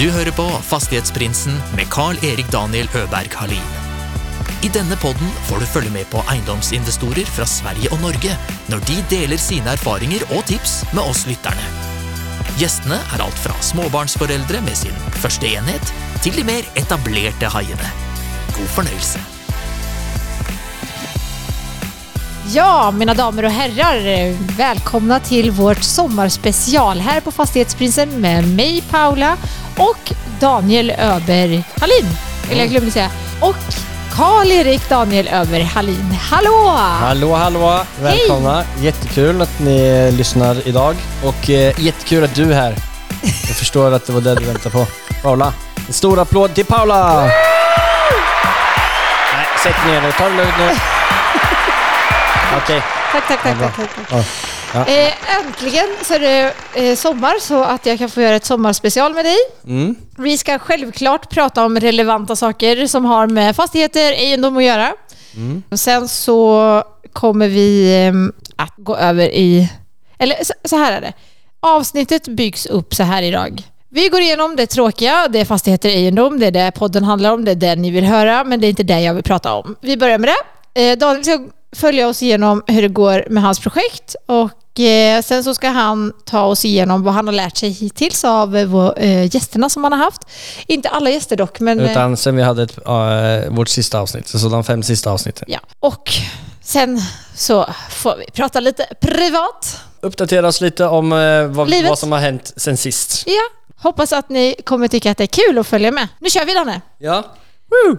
Du hører på Fastighetsprinsen med Carl-Erik Daniel Øberg Halin. I denne podden får du følge med på eiendomsinvestorer fra Sverige og Norge når de deler sine erfaringer og tips med oss lytterne. Gjestene er alt fra småbarnsforeldre med sin første enhet, til de mer etablerte haiene. God fornøyelse. Ja, mina damer och herrar, välkomna till vårt sommarspecial här på Fastighetsprinsen med mig Paula och Daniel Öber Hallin. Eller jag glömde säga. Och Karl-Erik Daniel Öber Hallin. Hallå! Hallå, hallå! Välkomna! Jättekul att ni lyssnar idag och eh, jättekul att du är här. Jag förstår att det var det du väntade på. Paula, en stor applåd till Paula! Nej, sätt ner dig. Ta det lugnt nu. Okej. Tack, tack, tack. Ja, tack, tack, tack. Ja. Ja. Eh, äntligen så är det eh, sommar så att jag kan få göra ett sommarspecial med dig. Mm. Vi ska självklart prata om relevanta saker som har med fastigheter, egendom att göra. Mm. Sen så kommer vi eh, att gå över i... Eller så, så här är det. Avsnittet byggs upp så här idag. Vi går igenom det tråkiga, det är fastigheter och egendom, det är det podden handlar om, det är det ni vill höra, men det är inte det jag vill prata om. Vi börjar med det. Eh, Daniel ska följa oss igenom hur det går med hans projekt och eh, sen så ska han ta oss igenom vad han har lärt sig hittills av eh, eh, gästerna som han har haft. Inte alla gäster dock, men... Utan sen vi hade ett, äh, vårt sista avsnitt, så de fem sista avsnitten. Ja, och sen så får vi prata lite privat. Uppdatera oss lite om eh, vad, vad som har hänt sen sist. Ja, hoppas att ni kommer tycka att det är kul att följa med. Nu kör vi Danne! Ja. Woo!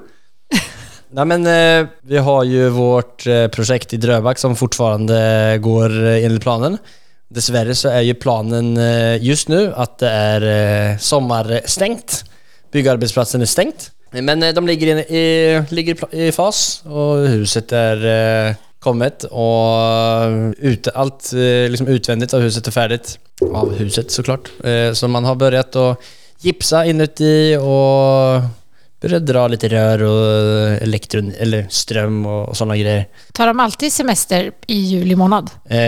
Nej men eh, vi har ju vårt eh, projekt i Dröback som fortfarande går eh, enligt planen. Dessvärre så är ju planen eh, just nu att det är eh, sommarstängt. Byggarbetsplatsen är stängt. Men eh, de ligger, i, i, ligger i pla- i fas och huset är eh, kommet och eh, ut, allt eh, liksom utvändigt av huset är färdigt. Av huset såklart. Eh, så man har börjat att gipsa inuti och börjat dra lite rör och elektron, eller ström och, och sådana grejer. Tar de alltid semester i juli månad? Eh,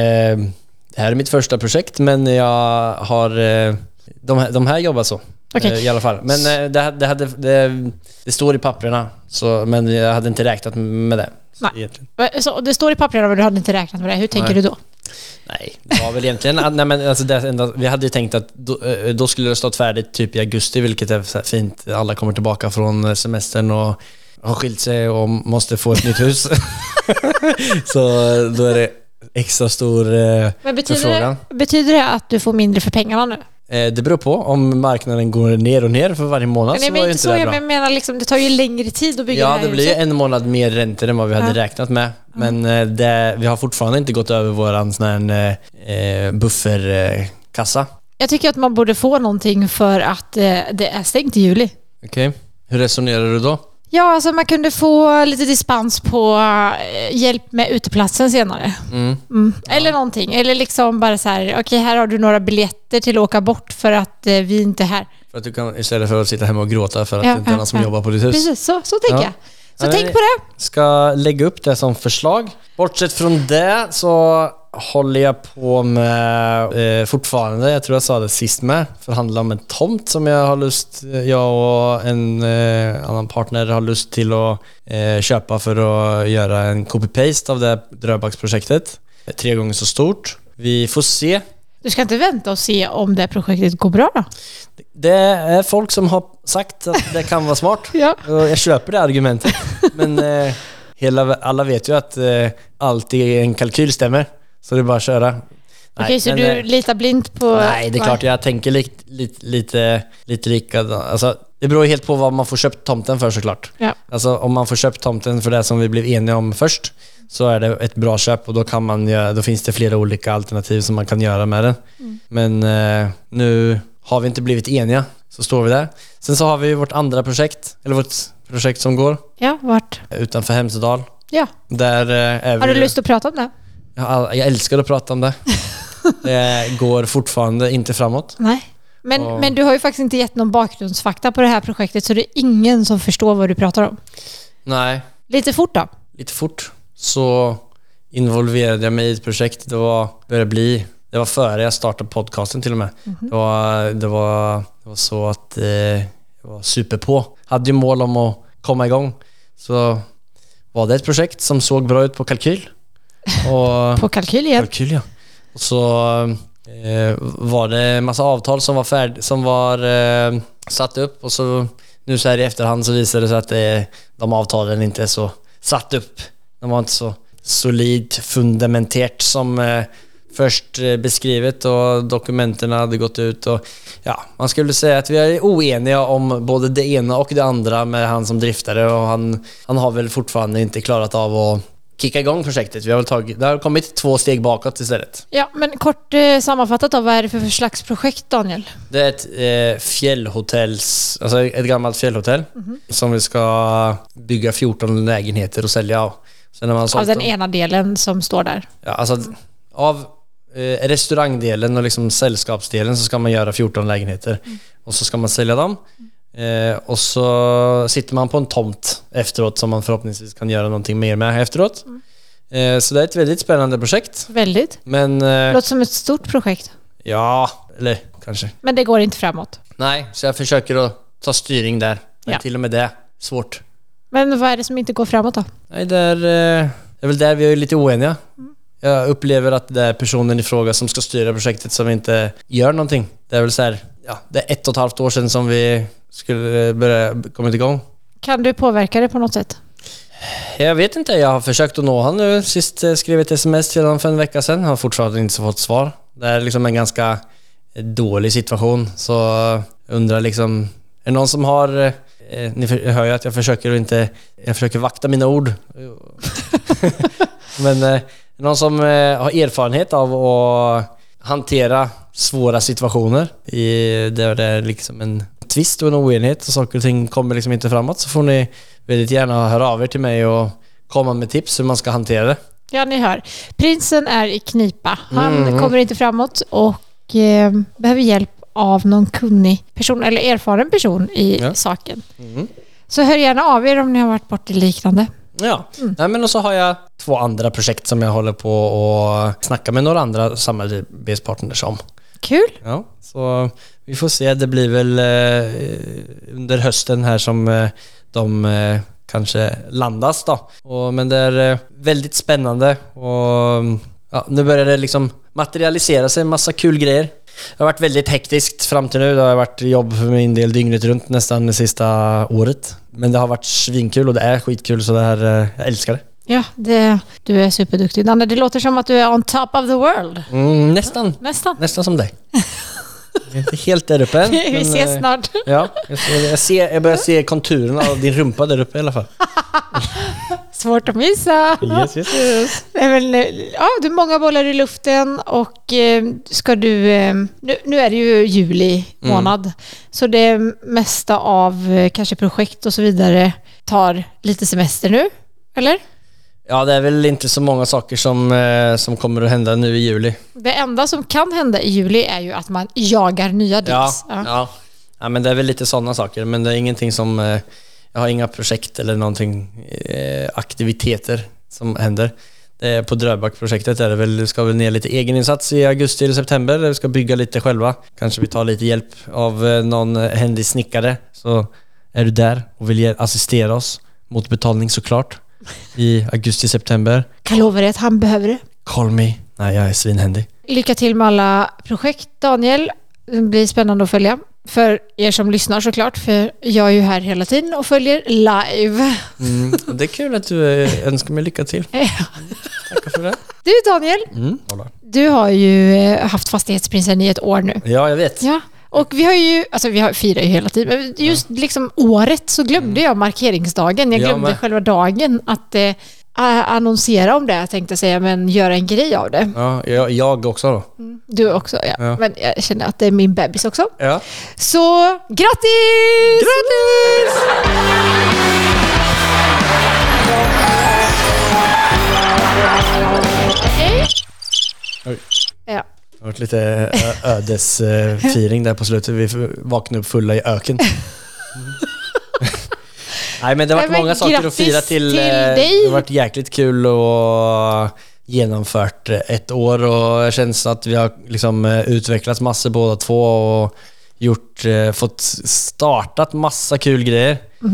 det här är mitt första projekt men jag har... Eh, de, här- de här jobbar så. Okej. Eh, I alla fall. Men eh, det, det, hade, det, det står i papperna, så, men jag hade inte räknat med det. Nej. Så det står i papperna men du hade inte räknat med det. Hur tänker Nej. du då? Nej, det var väl egentligen... nej, men alltså det enda, vi hade ju tänkt att då, eh, då skulle det stått färdigt typ i augusti, vilket är fint. Alla kommer tillbaka från semestern och har skilt sig och måste få ett nytt hus. så då är det extra stor eh, Men betyder förfrågan. det, betyder det att du får mindre för pengarna nu? Eh, Det beror på. Om marknaden går ner och ner för varje månad Nej, så var ju inte så, det jag bra. menar liksom, det tar ju längre tid att bygga Ja, det här det blir ju en månad mer räntor än vad vi hade Ja. räknat med. Men eh, det, vi har fortfarande inte gått över våran sån här eh, bufferkassa. Jag tycker att man borde få någonting för att eh, det är stängt i juli. Okej. Hur resonerar du då? Ja, alltså man kunde få lite dispens på eh, hjälp med uteplatsen senare. Mm. Mm. Eller någonting. Eller liksom bara så här, okej här har du några biljetter till att åka bort för att eh, vi inte är här. För att du kan, istället för att sitta hemma och gråta för att Ja, det inte är ja, någon som ja. jobbar på ditt hus. Precis, så, så tänker Ja. jag. Så Ja, tänk på det. Ska lägga upp det som förslag. Bortsett från det så håller jag på med eh, fortfarande, jag tror jag sa det sist med, förhandla om en tomt som jag har lust, jag och en eh, annan partner har lust till att eh, köpa för att göra en copy-paste av det Dröbacksprojektet. Tre gånger så stort. Vi får se. Du ska inte vänta och se om det projektet går bra då? Det är folk som har sagt att det kan vara smart. Ja. Jag köper det argumentet. Men eh, hela, alla vet ju att eh, allt i en kalkyl stämmer. Så det är bara att köra. Okej, Nej, så men, du eh, litar blint på... Nej, det är klart jag tänker li, li, lite, lite likadant. Alltså, det beror helt på vad man får köpt tomten för såklart. Ja. Alltså om man får köpt tomten för det som vi blev eniga om först så är det ett bra köp och då, kan man göra, då finns det flera olika alternativ som man kan göra med den. Mm. Men eh, nu har vi inte blivit eniga, så står vi där. Sen så har vi vårt andra projekt, eller vårt projekt som går Ja, vart? utanför Hemsedal. Ja. Där eh, är Har vi... du lust att prata om det? Jag, jag älskar att prata om det. det går fortfarande inte framåt. Nej. Men, Ja. men du har ju faktiskt inte gett någon bakgrundsfakta på det här projektet så det är ingen som förstår vad du pratar om. Nej, Lite fort då. lite fort så involverade jag mig i ett projekt. Det var, började bli Det var före jag startade podcasten till och med. Det, var, det, var, det var så att eh, jag var superpå. Hade ju mål om att komma igång. Så var det ett projekt som såg bra ut på kalkyl. Och, På kalkyl igen. kalkyl ja. Och så eh, var det en massa avtal som var, färd, som var eh, satt upp och så nu så här i efterhand så visade det sig att det, de avtalen inte är så satt upp. De var inte så solid fundamenterat som eh, först eh, beskrivet och dokumenten hade gått ut och ja, man skulle säga att vi är oeniga om både det ena och det andra med han som driftare och han, han har väl fortfarande inte klarat av att kicka igång projektet. Vi har väl tagit, det har kommit två steg bakåt istället. Ja, men kort eh, sammanfattat då, vad är det för slags projekt Daniel? Det är ett eh, fjällhotells, alltså ett gammalt fjällhotell som vi ska bygga 14 lägenheter och sälja av. Sen när man har Av den dem- ena delen som står där. Ja, alltså av eh, restaurangdelen och liksom sällskapsdelen så ska man göra 14 lägenheter. Och så ska man sälja dem. Eh, och så sitter man på en tomt efteråt som man förhoppningsvis kan göra någonting mer med efteråt. Eh, så det är ett väldigt spännande projekt. Väldigt. Men eh, Låter som ett stort projekt. ja, eller kanske. Men det går inte framåt. Nej, så jag försöker att ta styrning där. Men Ja. till och med det är svårt. Men vad är det som inte går framåt då? Nej, det är, eh, det är väl där vi är lite oeniga. Jag upplever att det är personen i fråga som ska styra projektet som inte gör någonting. Det är väl så här, ja, det är ett och ett halvt år sedan som vi skulle börja komma igång. Kan du påverka det på något sätt? Jag vet inte, jag har försökt att nå han nu. Sist skrev ett sms till honom för en vecka sedan. Har fortfarande inte fått svar. Det är liksom en ganska dålig situation. Så undrar liksom, är det någon som har... eh, ni hör ju att jag försöker att inte... Jag försöker vakta mina ord. Men eh, det någon som eh, har erfarenhet av att hantera svåra situationer i, där det är liksom en tvist och en oenighet och saker och ting kommer liksom inte framåt så får ni väldigt gärna höra av er till mig och komma med tips hur man ska hantera det. Ja, ni hör. Prinsen är i knipa. Han Mm. kommer inte framåt och eh, behöver hjälp av någon kunnig person eller erfaren person i Ja. saken. Så hör gärna av er om ni har varit bort i liknande. Ja, Nej, men och så har jag två andra projekt som jag håller på och snacka med några andra samarbetspartners om. Kul! Ja, så vi får se. Det blir väl eh, under hösten här som eh, de eh, kanske landas då. Och, men det är eh, väldigt spännande och ja, nu börjar det liksom materialisera sig en massa kul grejer. Det har varit väldigt hektiskt fram till nu. Det har varit jobb för min del dygnet runt nästan det sista året. Men det har varit svinkul och det är skitkul så det här, eh, jag älskar det. Ja, det, du är superduktig. Danne, det låter som att du är on top of the world. Mm, nästan, Nästan. nästan som dig. Jag är inte helt där uppe än. Vi men, ses eh, snart. Ja, jag, ser, jag, ser, jag börjar se konturerna av din rumpa där uppe i alla fall. Svårt att missa. Yes, yes, yes. Nej, men, eh, ja, du har många bollar i luften och eh, ska du... Eh, nu, nu är det ju juli månad, så det mesta av eh, kanske projekt och så vidare tar lite semester nu, eller? Ja, det är väl inte så många saker som, eh, som kommer att hända nu i juli. Det enda som kan hända i juli är ju att man jagar nya Ja, deals. ja. ja. men det är väl lite sådana saker. Men det är ingenting som... Eh, jag har inga projekt eller någonting, eh, aktiviteter som händer. På Dröbak-projektet är det väl, det ska väl ner lite egeninsats i augusti eller september. Vi ska bygga lite själva. Kanske vi tar lite hjälp av någon händig snickare. Så är du där och vill assistera oss mot betalning såklart. I augusti-september. Kan lova dig att han behöver det. Call me. Nej, jag är svinhändig. Lycka till med alla projekt, Daniel. Det blir spännande att följa. För er som lyssnar såklart, för jag är ju här hela tiden och följer live. Mm, det är kul att du eh, önskar mig lycka till. Ja. Tackar för det. Du Daniel, Mm. Du har ju eh, haft Fastighetsprinsen i ett år nu. Ja, jag vet. Ja, och vi har ju, alltså vi har, firar ju hela tiden, men just liksom året så glömde jag markeringsdagen. Jag glömde med. själva dagen att eh, annonsera om det, jag tänkte säga, men göra en grej av det. Ja, jag, jag också då. Du också, ja. Ja. Men jag känner att det är min bebis också. Ja. Så grattis! Grattis! Okej? Oj. Det har varit lite ödesfiring där på slutet. Vi vaknade upp fulla i öken. Nej men det har varit många saker att fira till. till eh, dig. Det har varit jäkligt kul att genomfört ett år och det känns att vi har liksom eh, utvecklats massor båda två och gjort, eh, fått startat massa kul grejer. Eh,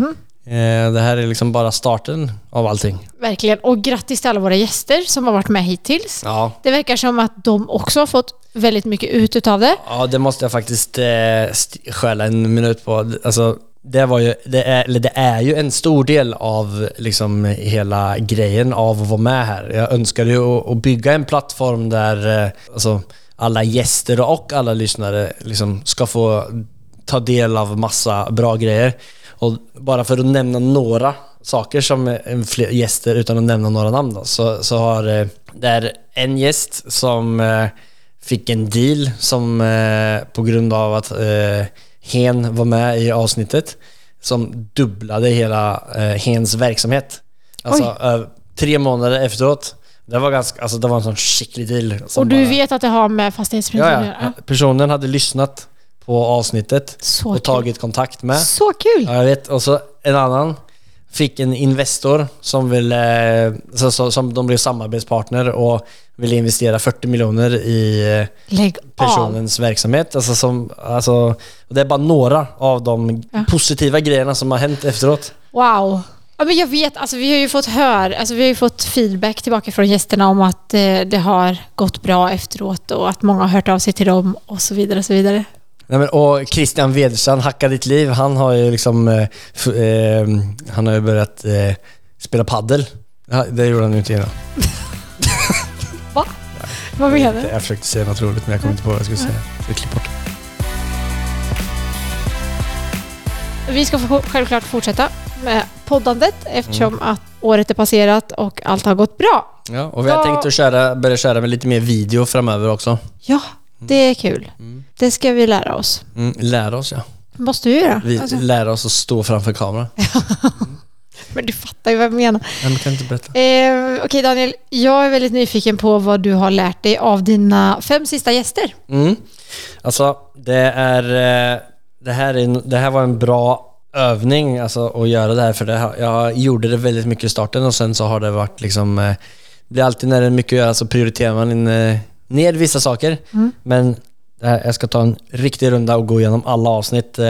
Det här är liksom bara starten av allting. Verkligen. Och grattis till alla våra gäster som har varit med hittills. Ja, Det verkar som att de också har fått väldigt mycket ut utav det. ja det måste jag faktiskt eh, st- stjäla en minut på. Alltså, det, var ju, det, är, eller det är ju en stor del av liksom hela grejen av att vara med här. Jag önskade ju att, att bygga en plattform där eh, alltså, alla gäster och alla lyssnare liksom ska få ta del av massa bra grejer. Och bara för att nämna några saker som fler gäster utan att nämna några namn då, så, så har eh, det är en gäst som eh, fick en deal som eh, på grund av att Hen var med i avsnittet som dubblade hela Hens verksamhet. Alltså ö- tre månader efteråt. Det var ganska, alltså det var en sån skicklig deal. Och du bara- vet att det har med fastighetsprincipen ja, att ja. göra? Personen hade lyssnat på avsnittet Så och kul. tagit kontakt med. Så kul! Ja, jag vet. Och så en annan fick en Investor som ville, så, så, som de blev samarbetspartner och ville investera 40 miljoner i eh, Lägg av. personens verksamhet. Alltså som, alltså, det är bara några av de Ja. positiva grejerna som har hänt efteråt. Wow. Ja, men jag vet, alltså, vi har ju fått hör, alltså, vi har ju fått feedback tillbaka från gästerna om att eh, det har gått bra efteråt och att många har hört av sig till dem och så vidare. Och så vidare. Nej, men, och Christian Wederstrand, Hacka ditt liv, han har ju liksom eh, eh, Han har ju börjat eh, spela paddel. Det gjorde han ju inte innan. Va? Vad menar du? Jag försökte säga något roligt men jag kom inte på vad jag skulle säga. Så klipp bort. Vi ska självklart fortsätta med poddandet eftersom Mm. att året är passerat och allt har gått bra. Ja, och vi har Ja. tänkt att köra, börja köra med lite mer video framöver också. Ja, det är kul. Det ska vi lära oss. Mm, lära oss ja. måste vi göra. Vi Alltså, lära oss att stå framför kameran. men du fattar ju vad jag menar. Men kan inte berätta? Eh, Okej Daniel, jag är väldigt nyfiken på vad du har lärt dig av dina fem sista gäster. Mm. Alltså, det är... eh, Det här, är, det här var en bra övning alltså, att göra det här för det, jag gjorde det väldigt mycket i starten och sen så har det varit liksom... eh, Det blir alltid när det är mycket att göra så prioriterar man in, eh, ner vissa saker. Men det här, jag ska ta en riktig runda och gå igenom alla avsnitt eh,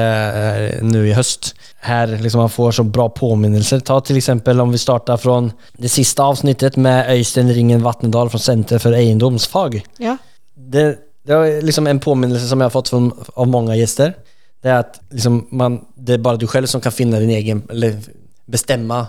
nu i höst. Här liksom man får så bra påminnelser. Ta till exempel om vi startar från det sista avsnittet med Öystein Ringen Vattendahl från Center för egendomsfag Ja. det, det är liksom en påminnelse som jag har fått från, av många gäster. Det är att liksom man, det är bara du själv som kan finna din egen, eller bestämma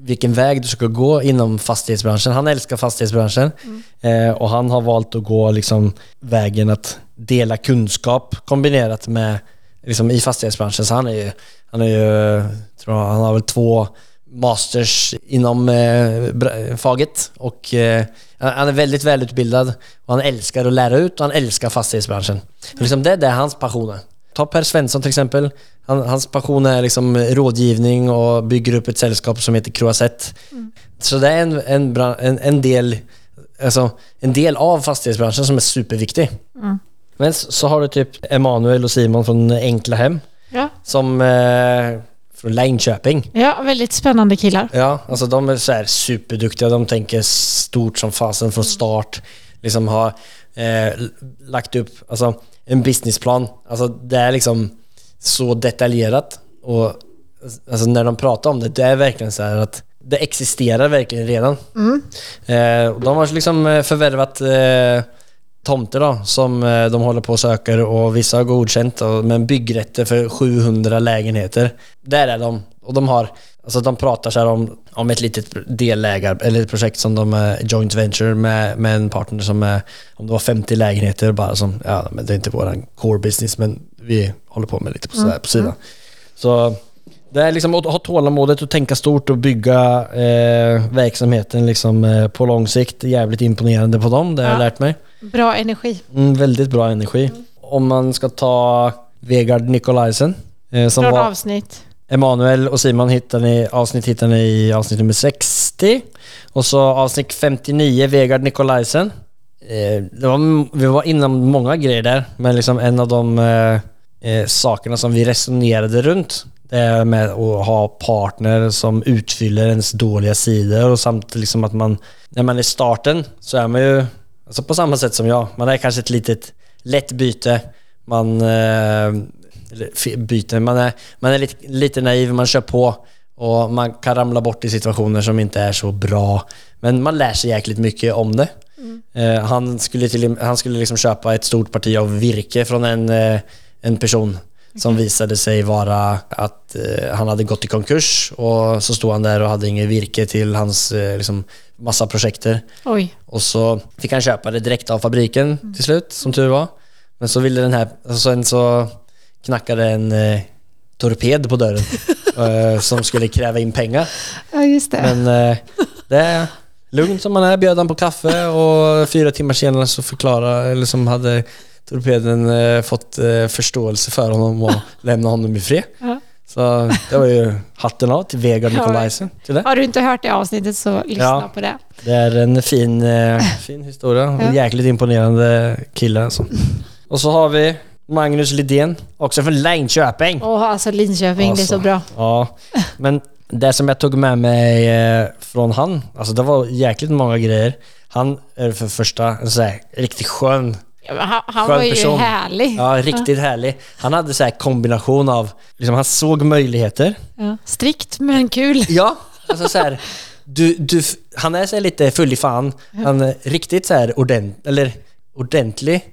vilken väg du ska gå inom fastighetsbranschen. Han älskar fastighetsbranschen eh, och han har valt att gå liksom vägen att dela kunskap kombinerat med liksom i fastighetsbranschen. Så han är ju, han är ju, tror jag, han har väl två masters inom eh, faget och eh, han är väldigt välutbildad och han älskar att lära ut och han älskar fastighetsbranschen. Liksom det, det är hans passion. Ta Per Svensson till exempel. Han, hans passion är liksom rådgivning och bygger upp ett sällskap som heter Croisette. Så det är en, en, bran- en, en, del, alltså, en del av fastighetsbranschen som är superviktig. Men så, har du typ Emanuel och Simon från Enkla Hem Ja. som eh, från Linköping. ja, väldigt spännande killar. Ja, alltså de är så här superduktiga. De tänker stort som fasen från start. Liksom har eh, lagt upp alltså, en businessplan. Alltså det är liksom så detaljerat. Och alltså, när de pratar om det, det är verkligen så här att det existerar verkligen redan. Eh, och de har liksom eh, förvärvat eh, tomter då, som eh, de håller på och söker och vissa har godkänt och, men byggrätter för 700 lägenheter. Där är de. Och de har, alltså de pratar så om, om ett litet delägar, eller ett projekt som de är joint venture med, med en partner som är, om det var 50 lägenheter bara som, ja men det är inte våran core business men vi håller på med lite på, sådär, på sidan. Så det är liksom att ha tålamodet och tänka stort och bygga eh, verksamheten liksom eh, på lång sikt. Jävligt imponerande på dem, det har jag Ja. lärt mig. Bra energi. Mm, väldigt bra energi. Om man ska ta Vegard Nikolaisen. Eh, som Från var avsnitt. Emanuel och Simon hittar ni, avsnitt hittar ni i avsnitt nummer 60. Och så avsnitt 59, Vegard Nikolaisen. Eh, det var, vi var inom många grejer där, men liksom en av de eh, eh, sakerna som vi resonerade runt, Det är med att ha partner som utfyller ens dåliga sidor och samtidigt liksom att man, när man är i starten så är man ju, alltså på samma sätt som jag, man är kanske ett litet lätt byte. Man, eh, eller byte, man är, man är lite, lite naiv, man kör på och man kan ramla bort i situationer som inte är så bra. Men man lär sig jäkligt mycket om det. Eh, han skulle, till, han skulle liksom köpa ett stort parti av virke från en, eh, en person som visade sig vara att eh, han hade gått i konkurs och så stod han där och hade inget virke till hans liksom, massa projekter. Oj. Och så fick han köpa det direkt av fabriken till slut, som tur var. Men så ville den här, alltså sen så knackade en torped på dörren som skulle kräva in pengar. Ja, just det. Men det är lugnt som man är, bjöd han på kaffe och fyra timmar senare så förklarade, eller som hade torpeden eh, fått eh, förståelse för honom och lämna honom i fred. Ja. Så det var ju hatten av till Vegard Ja. Nikolaisen. Till det. Har du inte hört det avsnittet så lyssna Ja. på det. Det är en fin, eh, fin historia. Ja. En jäkligt imponerande kille alltså. Och så har vi Magnus Lidén, också från Linköping. Åh, alltså Linköping, det är så Alltså, bra. Ja, men det som jag tog med mig eh, från han, alltså det var jäkligt många grejer. Han är för första en så här riktigt skön, Ja, han han skön var ju person. härlig. Ja, riktigt härlig. Han hade så här kombination av, liksom han såg möjligheter. Ja. Strikt men kul. Ja, alltså så här, du, du, han är så lite full i fan. Han är riktigt så här ordent, eller ordentlig,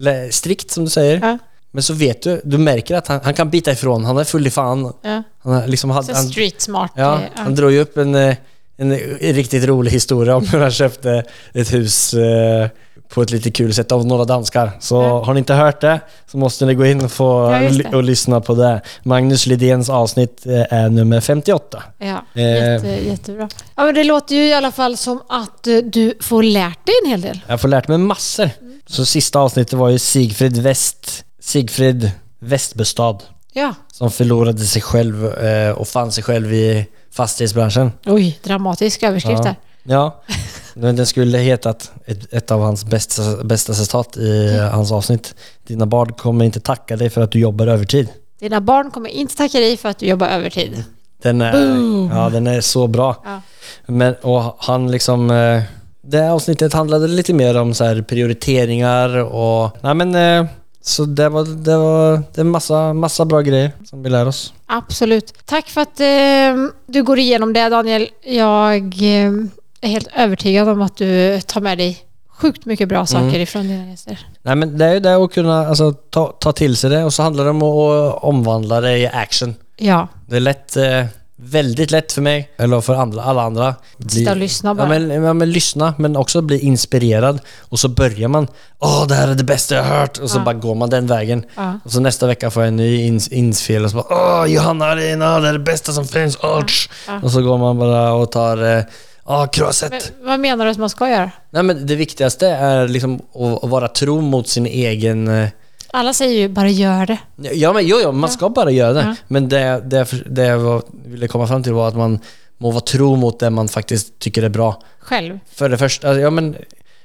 eller strikt som du säger. Ja. Men så vet du, du märker att han, han kan bita ifrån. Han är full i fan. Ja. Han är liksom, han, Så street smart. Ja, eh, han drog ju upp en, eh, en riktigt rolig historia om hur han köpte ett hus eh, på ett lite kul sätt av några danskar. Så Ja. har ni inte hört det så måste ni gå in och, få, Ja, och lyssna på det. Magnus Lidéns avsnitt eh, är nummer 58. Ja, Eh. jätte, jättebra. Ja, men det låter ju i alla fall som att eh, du får lärt dig en hel del. Jag får lärt mig massor. Så sista avsnittet var ju Sigfrid West, Sigfrid Westbestad Ja. som förlorade sig själv eh, och fann sig själv i fastighetsbranschen. Oj, dramatisk överskrift där. Ja, men den skulle hetat ett, ett av hans bästa, bästa citat i hans avsnitt. Dina barn kommer inte tacka dig för att du jobbar övertid. Dina barn kommer inte tacka dig för att du jobbar övertid. Den är, Boom. ja, den är så bra. Ja. Men, och han liksom... eh, Det här avsnittet handlade lite mer om så prioriteringar och... Nej men... Så det var, det var det är massa, massa bra grejer som vi lär oss. Absolut. Tack för att eh, du går igenom det Daniel. Jag eh, är helt övertygad om att du tar med dig sjukt mycket bra saker Mm. ifrån dina gäster. Nej men det är ju det att kunna alltså, ta, ta till sig det och så handlar det om att omvandla det i action. Ja, Det är lätt, eh, väldigt lätt för mig, eller för andra, alla andra. Sitta och lyssna bara. Ja men, ja men lyssna, men också bli inspirerad. Och så börjar man, åh det här är det bästa jag har hört. Och så Ja. bara går man den vägen. Ja. Och så nästa vecka får jag en ny ins inspel och så bara, åh Johanna Arena, det är det bästa som finns. Åh, tsch." Ja. Och så går man bara och tar, eh, åh kröset. Men, vad menar du att man ska göra? Nej men det viktigaste är liksom att, att vara tro mot sin egen eh, Alla säger ju bara gör det. Ja, men jo, jo, man ska bara göra det. Ja. Men det, det, det jag var- ville komma fram till var att man må vara tro mot det man faktiskt tycker är bra. Själv. För det första, ja men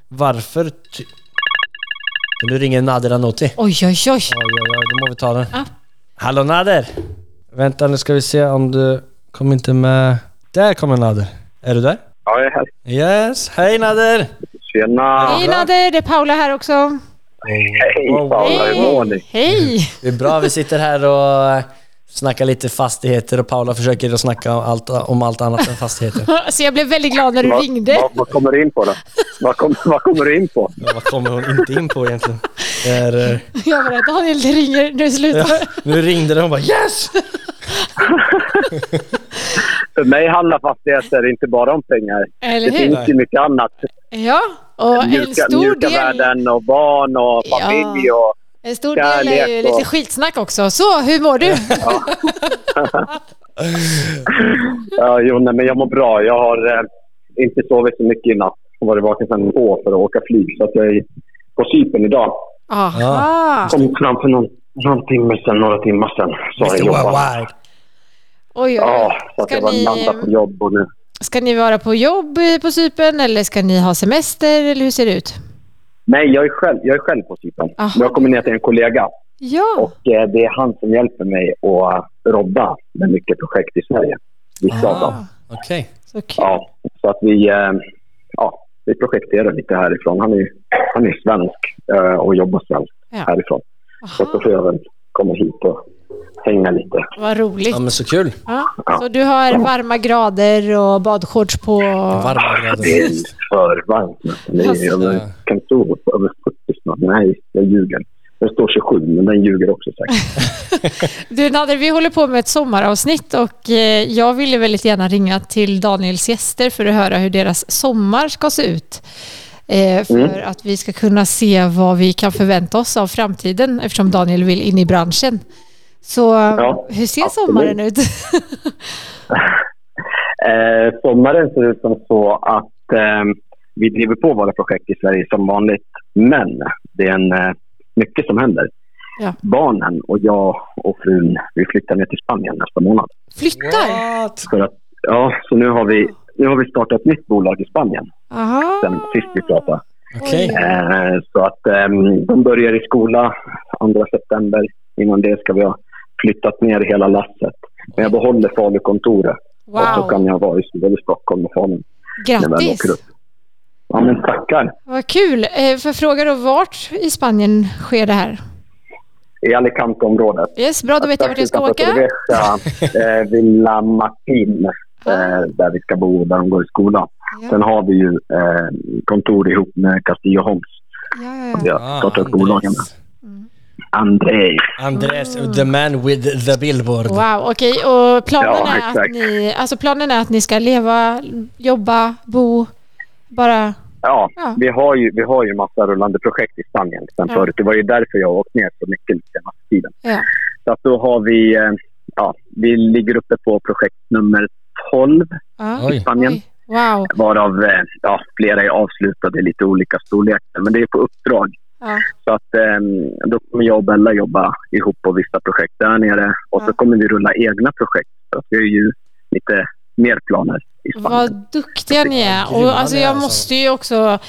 varför... Nu ringer Nader Anoti. Oj, Oj, oj, oj. oj, oj, då må vi ta den. Ja. Hallå Nader! Vänta, nu ska vi se om du kom inte med... Där kommer Nader. Är du där? Ja, jag är här. Yes, hej Nader! Tjena! Hej Nader, det är Paula här också. Hej Wow, wow. Ni? Hej! Det är bra, vi sitter här och eh, snackar lite fastigheter och Paula försöker att snacka om allt, om allt annat än fastigheter. Så jag blev väldigt glad när du Vad, ringde. vad, vad kommer du in på då? Vad, kom, vad kommer du in på? Ja, vad kommer hon inte in på egentligen? Det är, eh, Jag bara, Daniel det ringer, nu slutar ja, nu ringde det och hon bara yes! För mig handlar fastigheter inte bara om pengar. Eller Det finns ju mycket annat. Ja, och en Mjuka, stor mjuka del, värden och barn och Ja. familj och... en stor del är ju kärlek lite och- skitsnack också. Så, hur mår du? Ja, jo, nej, men jag mår bra. Jag har eh, inte sovit så mycket i natt. Jag har varit vaken sedan två för att åka flyg. Så att jag är på Cypern idag. Aha. Kom fram för någon, någon timme sedan, några timmar sedan. Så har jag jobbat. Oj, oj, Ja, så att Ska jag var ni, på jobb och nu. ska ni vara på jobb eh, på Cypern eller ska ni ha semester eller hur ser det ut? Nej, jag är själv, jag är själv på Cypern. Aha. Jag kommer ner till en kollega. Ja. Och eh, det är han som hjälper mig att rodda med mycket projekt i Sverige. Vissa av dem. Ah, Okej. så kul. Ja, så att vi, eh, ja, vi projekterar lite härifrån. Han är, han är svensk eh, och jobbar svenskt Ja. härifrån. Så då får jag väl komma hit och hänga lite. vad roligt. Ja, men så kul. Ja. Så du har varma grader och badshorts på? Varma grader. Det är för varmt är Alltså. över, kan stå på över 40 snart. Nej, jag ljuger. Det står 27, men den ljuger också säkert. Du Nader, vi håller på med ett sommaravsnitt och eh, jag ville väldigt gärna ringa till Daniels gäster för att höra hur deras sommar ska se ut. Eh, För att vi ska kunna se vad vi kan förvänta oss av framtiden eftersom Daniel vill in i branschen. Så Ja, hur ser absolut. sommaren ut? Eh, sommaren ser ut som så att eh, vi driver på våra projekt i Sverige som vanligt. Men det är en, eh, mycket som händer. Ja. Barnen och jag och frun, vi flyttar ner till Spanien nästa månad. Flyttar? För att, ja, så nu har, vi, nu har vi startat ett nytt bolag i Spanien Aha. sen sist vi pratade. Okej. Eh, så att eh, de börjar i skola 2 september. Innan det ska vi ha flyttat ner hela lasset. Men jag behåller Falukontoret. Och så Wow, kan jag vara i både Stockholm och Falun. grattis! Ja, men tackar. Vad kul! Eh, Får jag fråga då, vart i Spanien sker det här? I Alicante-området. Yes, bra, då vet jag vart jag ska åka. Torrevieja, eh, Villa Martin, eh, där vi ska bo, där de går i skolan. Sen Ja, har vi ju eh, kontor ihop med Castillo Homes. ja, ja, Vi ja. har startat bolagen med. André. Andres, the man with the billboard. Wow, okej. Och planen, Ja, är att ni, alltså planen är att ni ska leva, jobba, bo, bara... Ja, Ja. Vi, har ju, vi har ju massa rullande projekt i Spanien sen Ja. förut. Det var ju därför jag har åkt ner så mycket den senaste tiden. Ja. Så att då har vi, eh, ja, vi ligger uppe på projekt nummer 12 Ja. Oj. i Spanien. Oj. Wow. Varav eh, ja, flera är avslutade i lite olika storlekar. Men det är på uppdrag. Ja. Så att eh, då kommer jag och Bella jobba ihop på vissa projekt där nere. Och så Ja. kommer vi rulla egna projekt. Så att vi har ju lite mer planer i Spanien. Vad duktiga ni är. Och alltså jag alltså. måste ju också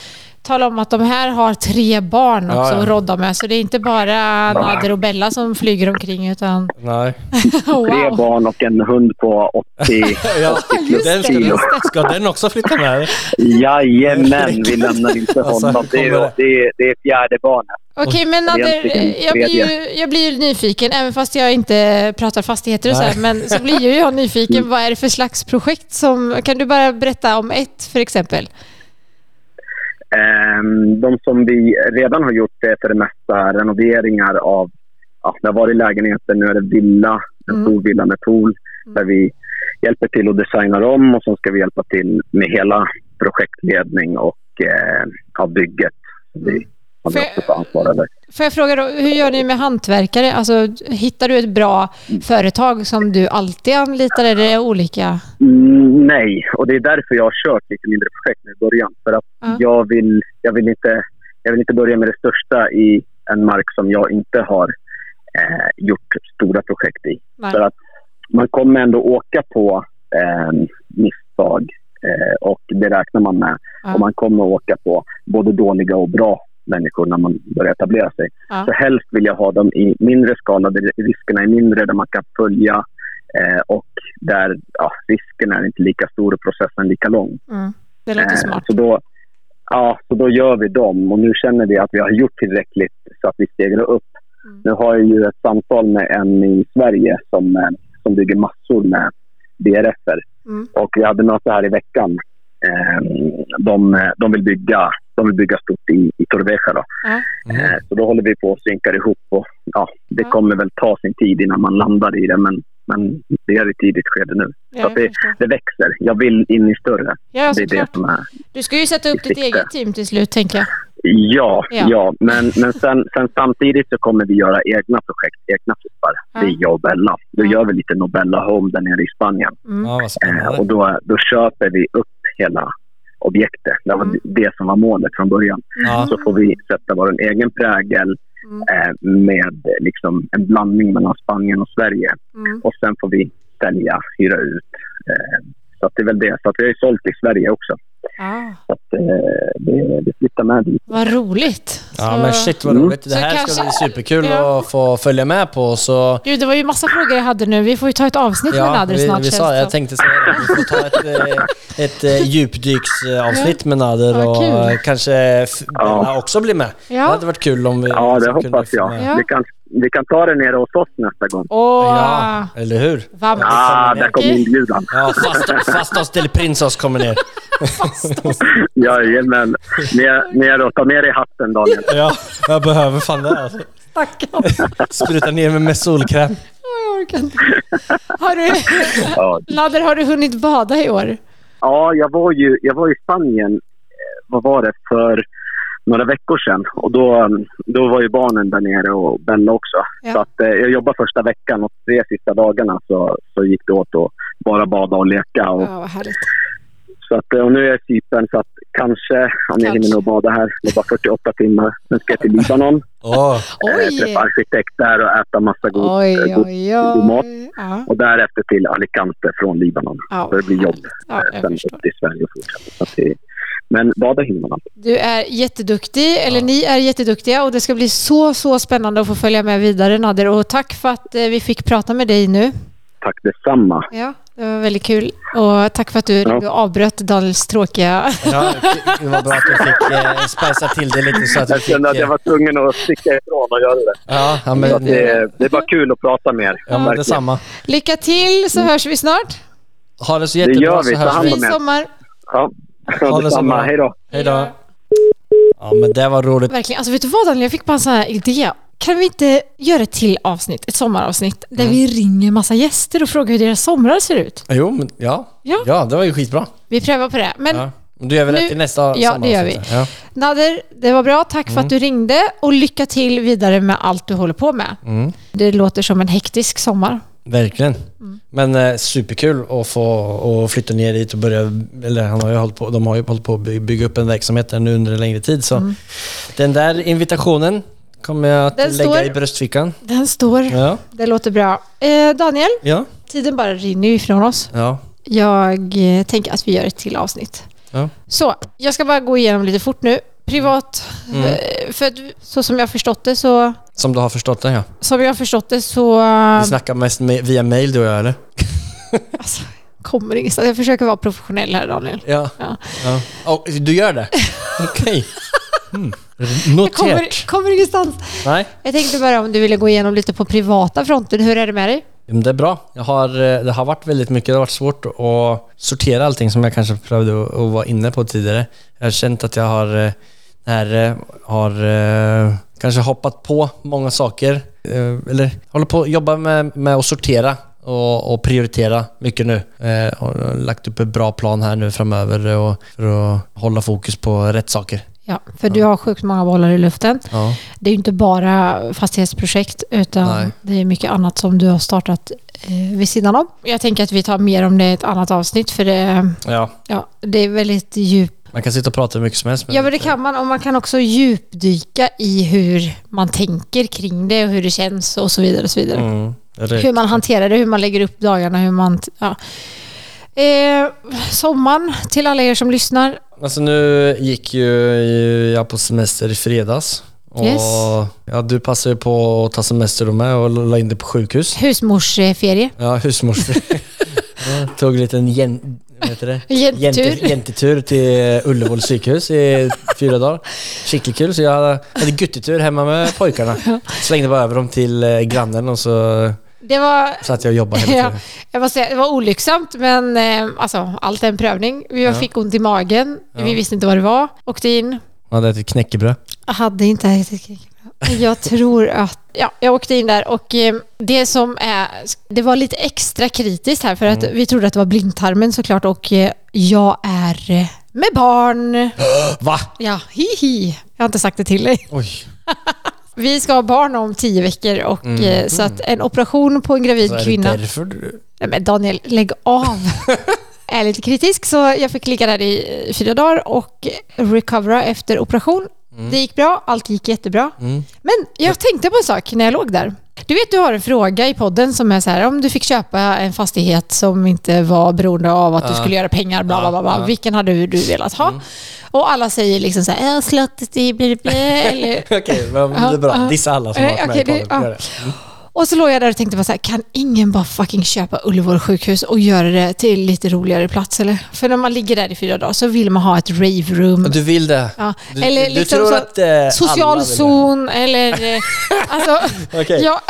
tala om att de här har tre barn också Ja, ja. att rodda med. Så det är inte bara Nader och Bella som flyger omkring utan... Nej. Tre wow. barn och en hund på 80, Ja, 80 just den det, ska, det. ska den också flytta med? Jajamän, vi lämnar inte Alltså, honom. Det kommer är, det- det, är, det är fjärde barnet. Okej, men Nader, jag blir, ju, jag blir ju nyfiken, även fast jag inte pratar fastigheter och så här, men så blir ju jag nyfiken. Vad är det för slags projekt som... Kan du bara berätta om ett, för exempel? Ehm, de som vi redan har gjort är för det mesta renoveringar av... Ja, det har varit lägenheter, nu är det villa, en Mm. stor villa med pool. Där vi hjälper till att designa om och sen ska vi hjälpa till med hela projektledning och eh, ja, bygget. Vi ansvar över. Får jag fråga då, hur gör ni med hantverkare? Alltså, hittar du ett bra företag som du alltid anlitar eller är det olika? Mm, nej, och det är därför jag har kört lite mindre projekt nu i början. För att Ja. jag, vill, jag, vill inte, jag vill inte börja med det största i en mark som jag inte har eh, gjort stora projekt i. Nej. För att man kommer ändå åka på eh, misstag eh, och det räknar man med. Ja. Och man kommer åka på både dåliga och bra människor när man börjar etablera sig. Ja. Så helst vill jag ha dem i mindre skala där riskerna är mindre, där man kan följa eh, och där ja, risken är inte lika stor och processen lika lång. Mm. Det låter Eh, smart. Så då, ja, så då gör vi dem och nu känner vi att vi har gjort tillräckligt så att vi stegrar upp. Mm. Nu har jag ju ett samtal med en i Sverige som, eh, som bygger massor med BRFer Mm. och vi hade möte här i veckan. Eh, de, de, vill bygga, de vill bygga stort i, i Torrevieja. Då. Ja. Eh, Så då håller vi på att synka ihop. Och, ja, det kommer väl ta sin tid innan man landar i det, men, men det är i tidigt skede nu. Ja, så det, det växer. Jag vill in i större. Ja, det är det som är... Du ska ju sätta upp ditt eget team till slut, tänker jag. Ja, Ja. ja. men, men sen, sen samtidigt så kommer vi göra egna projekt, egna flippar. Ja. Det är jag och Bella. Då Ja. gör vi lite Nobella Home där nere i Spanien. Mm. Ja, vad Eh, och då, då köper vi upp hela objektet. Det var Mm. det som var målet från början. Ja. Så får vi sätta vår egen prägel Mm. eh, med liksom en blandning mellan Spanien och Sverige. Mm. Och sen får vi sälja, hyra ut, eh, Så att det är väl det. Så att vi har ju sålt i Sverige också. Ah, Så att eh, det, det flyttar med dit. vad roligt. Ja Så- men shit vad roligt. Det här ska kanske- bli superkul Ja. att få följa med på. Så Gud, det var ju massa frågor jag hade nu. Vi får ju ta ett avsnitt med Ja, Nader vi, snart vi sa, det jag tänkte säga det. Vi får ta ett, eh, ett eh, djupdyksavsnitt med Nader Ja, och kul. kanske Bella också blir med. Ja. Det hade varit kul om vi Ja, det hoppas jag. med. Ja. Vi, kan, ta det nere hos oss nästa gång. Åh, Ja, eller hur? vamos. Ah, där kom inbjudan. Ja, fast, Fastos del Prinsos kommer ner. Jajamän. Ner, ner och ta med dig hatten, Daniel. Ja, jag behöver fan det alltså. Stackarn. Spruta ner mig med solkräm. Jag orkar inte. Har du, Ja. Nader, har du hunnit bada i år? Ja, jag var ju jag var i Spanien, eh, vad var det, för några veckor sedan. Och då, då var ju barnen där nere och Bella också. Ja. Så att, eh, jag jobbade första veckan och tre sista dagarna så, så gick det åt att bara bada och leka. Och, Ja, så att, eh, och nu är jag i Cypern så att kanske, om jag hinner nog bada här, det är bara 48 timmar. Sen ska jag till Libanon, eh, Oj! träffa arkitekt där och äta massa god, Oj, eh, god, oj, god mat. oj. Ja, Och därefter till Alicante från Libanon. ja. Så det blir jobb. Ja, sen upp till Sverige och fortsätta. Det, men bada hinner man. Du är jätteduktig, eller ni är jätteduktiga och det ska bli så, så spännande att få följa med vidare Nader. Och tack för att eh, vi fick prata med dig nu. Tack detsamma. Ja, det var väldigt kul. Och tack för att du Ja. avbröt Daniels tråkiga... ja, det var bra att du fick eh, spicea till det lite så att Jag fick... kände att jag eh, var tvungen att sticka ifrån och göra det. Ja, ja men, att det, det är bara kul att prata med er. ja, Verkligen. detsamma. Lycka till så hörs vi snart. Ha det så Det jättebra gör vi. så hörs vi. Fin sommar. Ja, Ha det så detsamma. Hej då. Hej då. Ja men det var roligt. Verkligen. Alltså vet du vad Daniel, jag fick bara en sån här idé. Kan vi inte göra ett till avsnitt, ett sommaravsnitt, där Mm. vi ringer massa gäster och frågar hur deras somrar ser ut? Jo, men ja. Ja. Ja, det var ju skitbra. Vi prövar på det. Men Ja. Då gör vi det Nu- till nästa Ja, det gör sommaravsnitt. Ja. Nader, det var bra. Tack för Mm. att du ringde och lycka till vidare med allt du håller på med. Mm. Det låter som en hektisk sommar. Verkligen. Mm. Men eh, superkul att få och flytta ner dit och börja, eller han har ju hållit på, de har ju hållit på att by- bygga upp en verksamhet där nu under en längre tid. Så den där invitationen kommer jag att Mm. Den lägga står- i bröstfickan. Den står. Ja, Det låter bra. Eh, Daniel, ja, tiden bara rinner ju ifrån oss. ja. Jag eh, tänker att vi gör ett till avsnitt. Ja. Så, jag ska bara gå igenom lite fort nu. Privat, Mm. eh, för att, så som jag förstått det så... Som du har förstått det ja. Som jag har förstått det så... Vi snackar mest med, via mail du och jag eller? Alltså, kommer ingenstans. Jag försöker vara professionell här Daniel. Ja. Ja. ja. Oh, du gör det? Okej. Mm. Jag Noterat. kommer, kommer ingenstans. Nej. Jag tänkte bara om du ville gå igenom lite på privata fronten. Hur är det med dig? Det är bra. Jag har, eh, det har varit väldigt mycket, det har varit svårt att sortera allting som jag kanske prövade att, att vara inne på tidigare. Jag har känt att jag har, eh, här, eh, har eh, kanske hoppat på många saker. eh, Eller håller på att jobba med, med att sortera och, och prioritera mycket nu. Eh, och har lagt upp en bra plan här nu framöver och, för att hålla fokus på rätt saker. Ja, för du har sjukt många bollar i luften. Ja. Det är ju inte bara fastighetsprojekt utan Nej. det är mycket annat som du har startat eh, vid sidan om. Jag tänker att vi tar mer om det i ett annat avsnitt för det, ja. ja, det är väldigt djup. Man kan sitta och prata hur mycket som helst. Ja men det kan man och man kan också djupdyka i hur man tänker kring det och hur det känns och så vidare. Och så vidare. Mm, det. Hur man hanterar det, hur man lägger upp dagarna, hur man... Ja. Eh, sommaren, till alla er som lyssnar. Alltså nu gick ju jag på semester i fredags. Och Yes. ja, du passade ju på att ta semester då med och la in dig på sjukhus. Husmorsferie. Ja, husmorsfru. Ja, Tog en liten gen, vad heter det? Jentetur. Jente- Jentetur till Ullevål psykhus i fyra dagar. Skickligt kul. Så jag hade, guttetur hemma med pojkarna. Slängde bara över dem till eh, grannen och så Det var... satt jag och jobbade hela Ja, tiden. jag måste säga, det var olycksamt men eh, alltså, allt är en prövning. Vi Ja. fick ont i magen, Ja. vi visste inte vad det var. Åkte in, Jag hade ätit knäckebröd. jag hade inte ätit knäckebröd. Jag tror att, ja, jag åkte in där och eh, det som är, det var lite extra kritiskt här för att Mm. vi trodde att det var blindtarmen såklart och eh, jag är eh, med barn. Va? Ja, hihi. Jag har inte sagt det till dig. Oj. Vi ska ha barn om tio veckor och eh, så att en operation på en gravid Så är det kvinna. därför du... Nej men Daniel, lägg av. är lite kritisk så jag fick ligga där i eh, fyra dagar och recovera efter operation. Det gick bra, allt gick jättebra. Mm. Men jag tänkte på en sak när jag låg där. Du vet, du har en fråga i podden som är så här, om du fick köpa en fastighet som inte var beroende av att du skulle göra pengar, bla bla bla, bla. Vilken hade du velat ha? Och alla säger liksom så här, "Äh, slottet i bli, bli, eller... Okej, men det är bra. Dissa alla som Eh, har varit med okej, i podden. ja. Och så låg jag där och tänkte bara så här, kan ingen bara fucking köpa Ullevål sjukhus och göra det till lite roligare plats eller? För när man ligger där i fyra dagar så vill man ha ett rave room. Du vill det? Ja, Du, eller du liksom tror så, att eh, social zon eller... eh, Alltså, ja,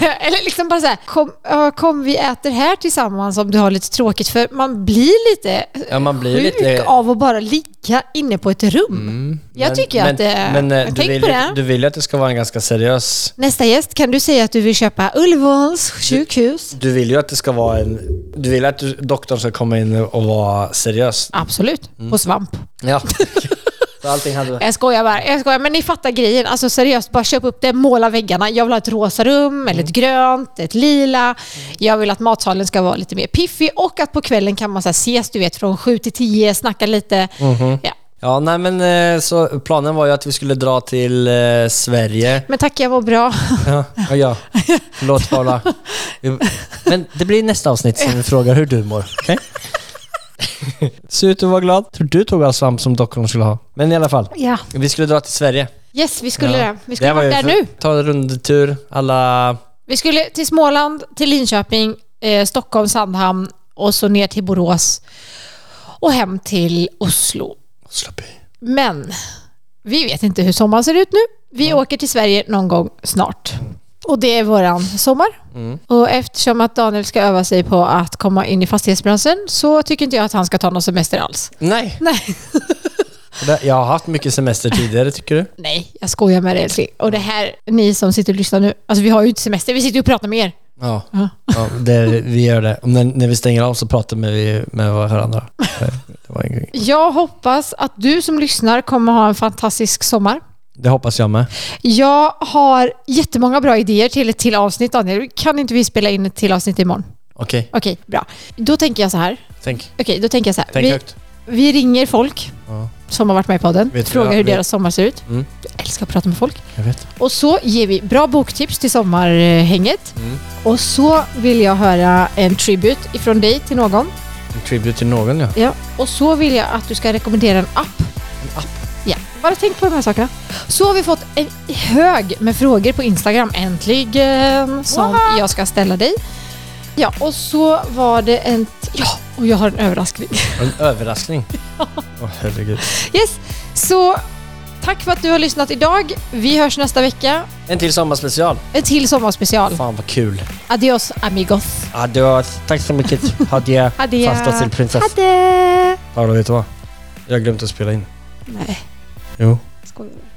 eller liksom bara så här, kom, kom vi äter här tillsammans om du har lite tråkigt. För man blir lite Ja, man blir sjuk lite... av att bara ligga inne på ett rum. Jag Men- tycker men, att det... Men eh, du vill, på det. du vill ju att det ska vara en ganska seriös... Nästa gäst, kan du säga att du vill köpa Ullevåls sjukhus? Du vill ju att det ska vara en... Du vill att du, doktorn ska komma in och vara seriös. Absolut, Mm. på svamp. Ja. Allting hade... Jag skojar bara, jag skojar. Men ni fattar grejen. Alltså seriöst, bara köp upp det, måla väggarna. Jag vill ha ett rosa rum, eller ett grönt, ett lila. Jag vill att matsalen ska vara lite mer piffig och att på kvällen kan man så här ses, du vet, från sju till tio, snacka lite. Ja. Ja, nej men eh, så planen var ju att vi skulle dra till eh, Sverige. Men tack, jag mår bra. Ja, ja. Förlåt Paula. Men det blir nästa avsnitt som vi frågar hur du mår. Okej? Se ut att vara glad. Tror du tog all svamp som doktorn skulle ha. Men i alla fall. Ja. Vi skulle dra till Sverige. Yes, vi skulle Ja. det. Vi skulle var vara där nu. Ta en rundtur. Alla... Vi skulle till Småland, till Linköping, eh, Stockholm, Sandhamn och så ner till Borås och hem till Oslo. Slapp i. Men vi vet inte hur sommaren ser ut nu. Vi åker till Sverige någon gång snart. Och det är våran sommar. Mm. Och eftersom att Daniel ska öva sig på att komma in i fastighetsbranschen så tycker inte jag att han ska ta någon semester alls. Nej. Nej, Jag har haft mycket semester tidigare, tycker du? nej jag skojar med dig älskling. Och det här, ni som sitter och lyssnar nu, alltså vi har ju inte semester, vi sitter ju och pratar med er. Ja. Ja. ja det, vi gör det. När, när vi stänger av så pratar vi med varandra. Jag hoppas att du som lyssnar kommer ha en fantastisk sommar. Det hoppas jag med. Jag har jättemånga bra idéer till ett till avsnitt Daniel. Kan inte vi spela in ett till avsnitt imorgon? Okej, Okej, bra. Då tänker jag så här. tänk. Okej, då tänker jag så här. Tänk vi, högt. Vi ringer folk Ja. som har varit med i podden. Vet du frågar hur vet- deras sommar ser ut. Mm. Jag älskar att prata med folk. Jag vet. Och så ger vi bra boktips till sommarhänget. Mm. Och så vill jag höra en tribute ifrån dig till någon. En tribute till någon ja. Ja. Och så vill jag att du ska rekommendera en app. En app. Ja, bara tänk på de här sakerna. Så har vi fått en hög med frågor på Instagram, äntligen, som jag ska ställa dig. Ja, och så var det en... Ja, och jag har en överraskning. En överraskning. Åh herregud. Yes, så tack för att du har lyssnat idag. Vi hörs nästa vecka. En till sommarspecial. En till sommarspecial. Fan vad kul. Adios amigos. Adios. Tack så mycket. Adjö. Adjö. Fasta till prinsess. Adjö. Paolo, vet du vad? Jag har glömt att spela in. Nej, Jo. skojar du?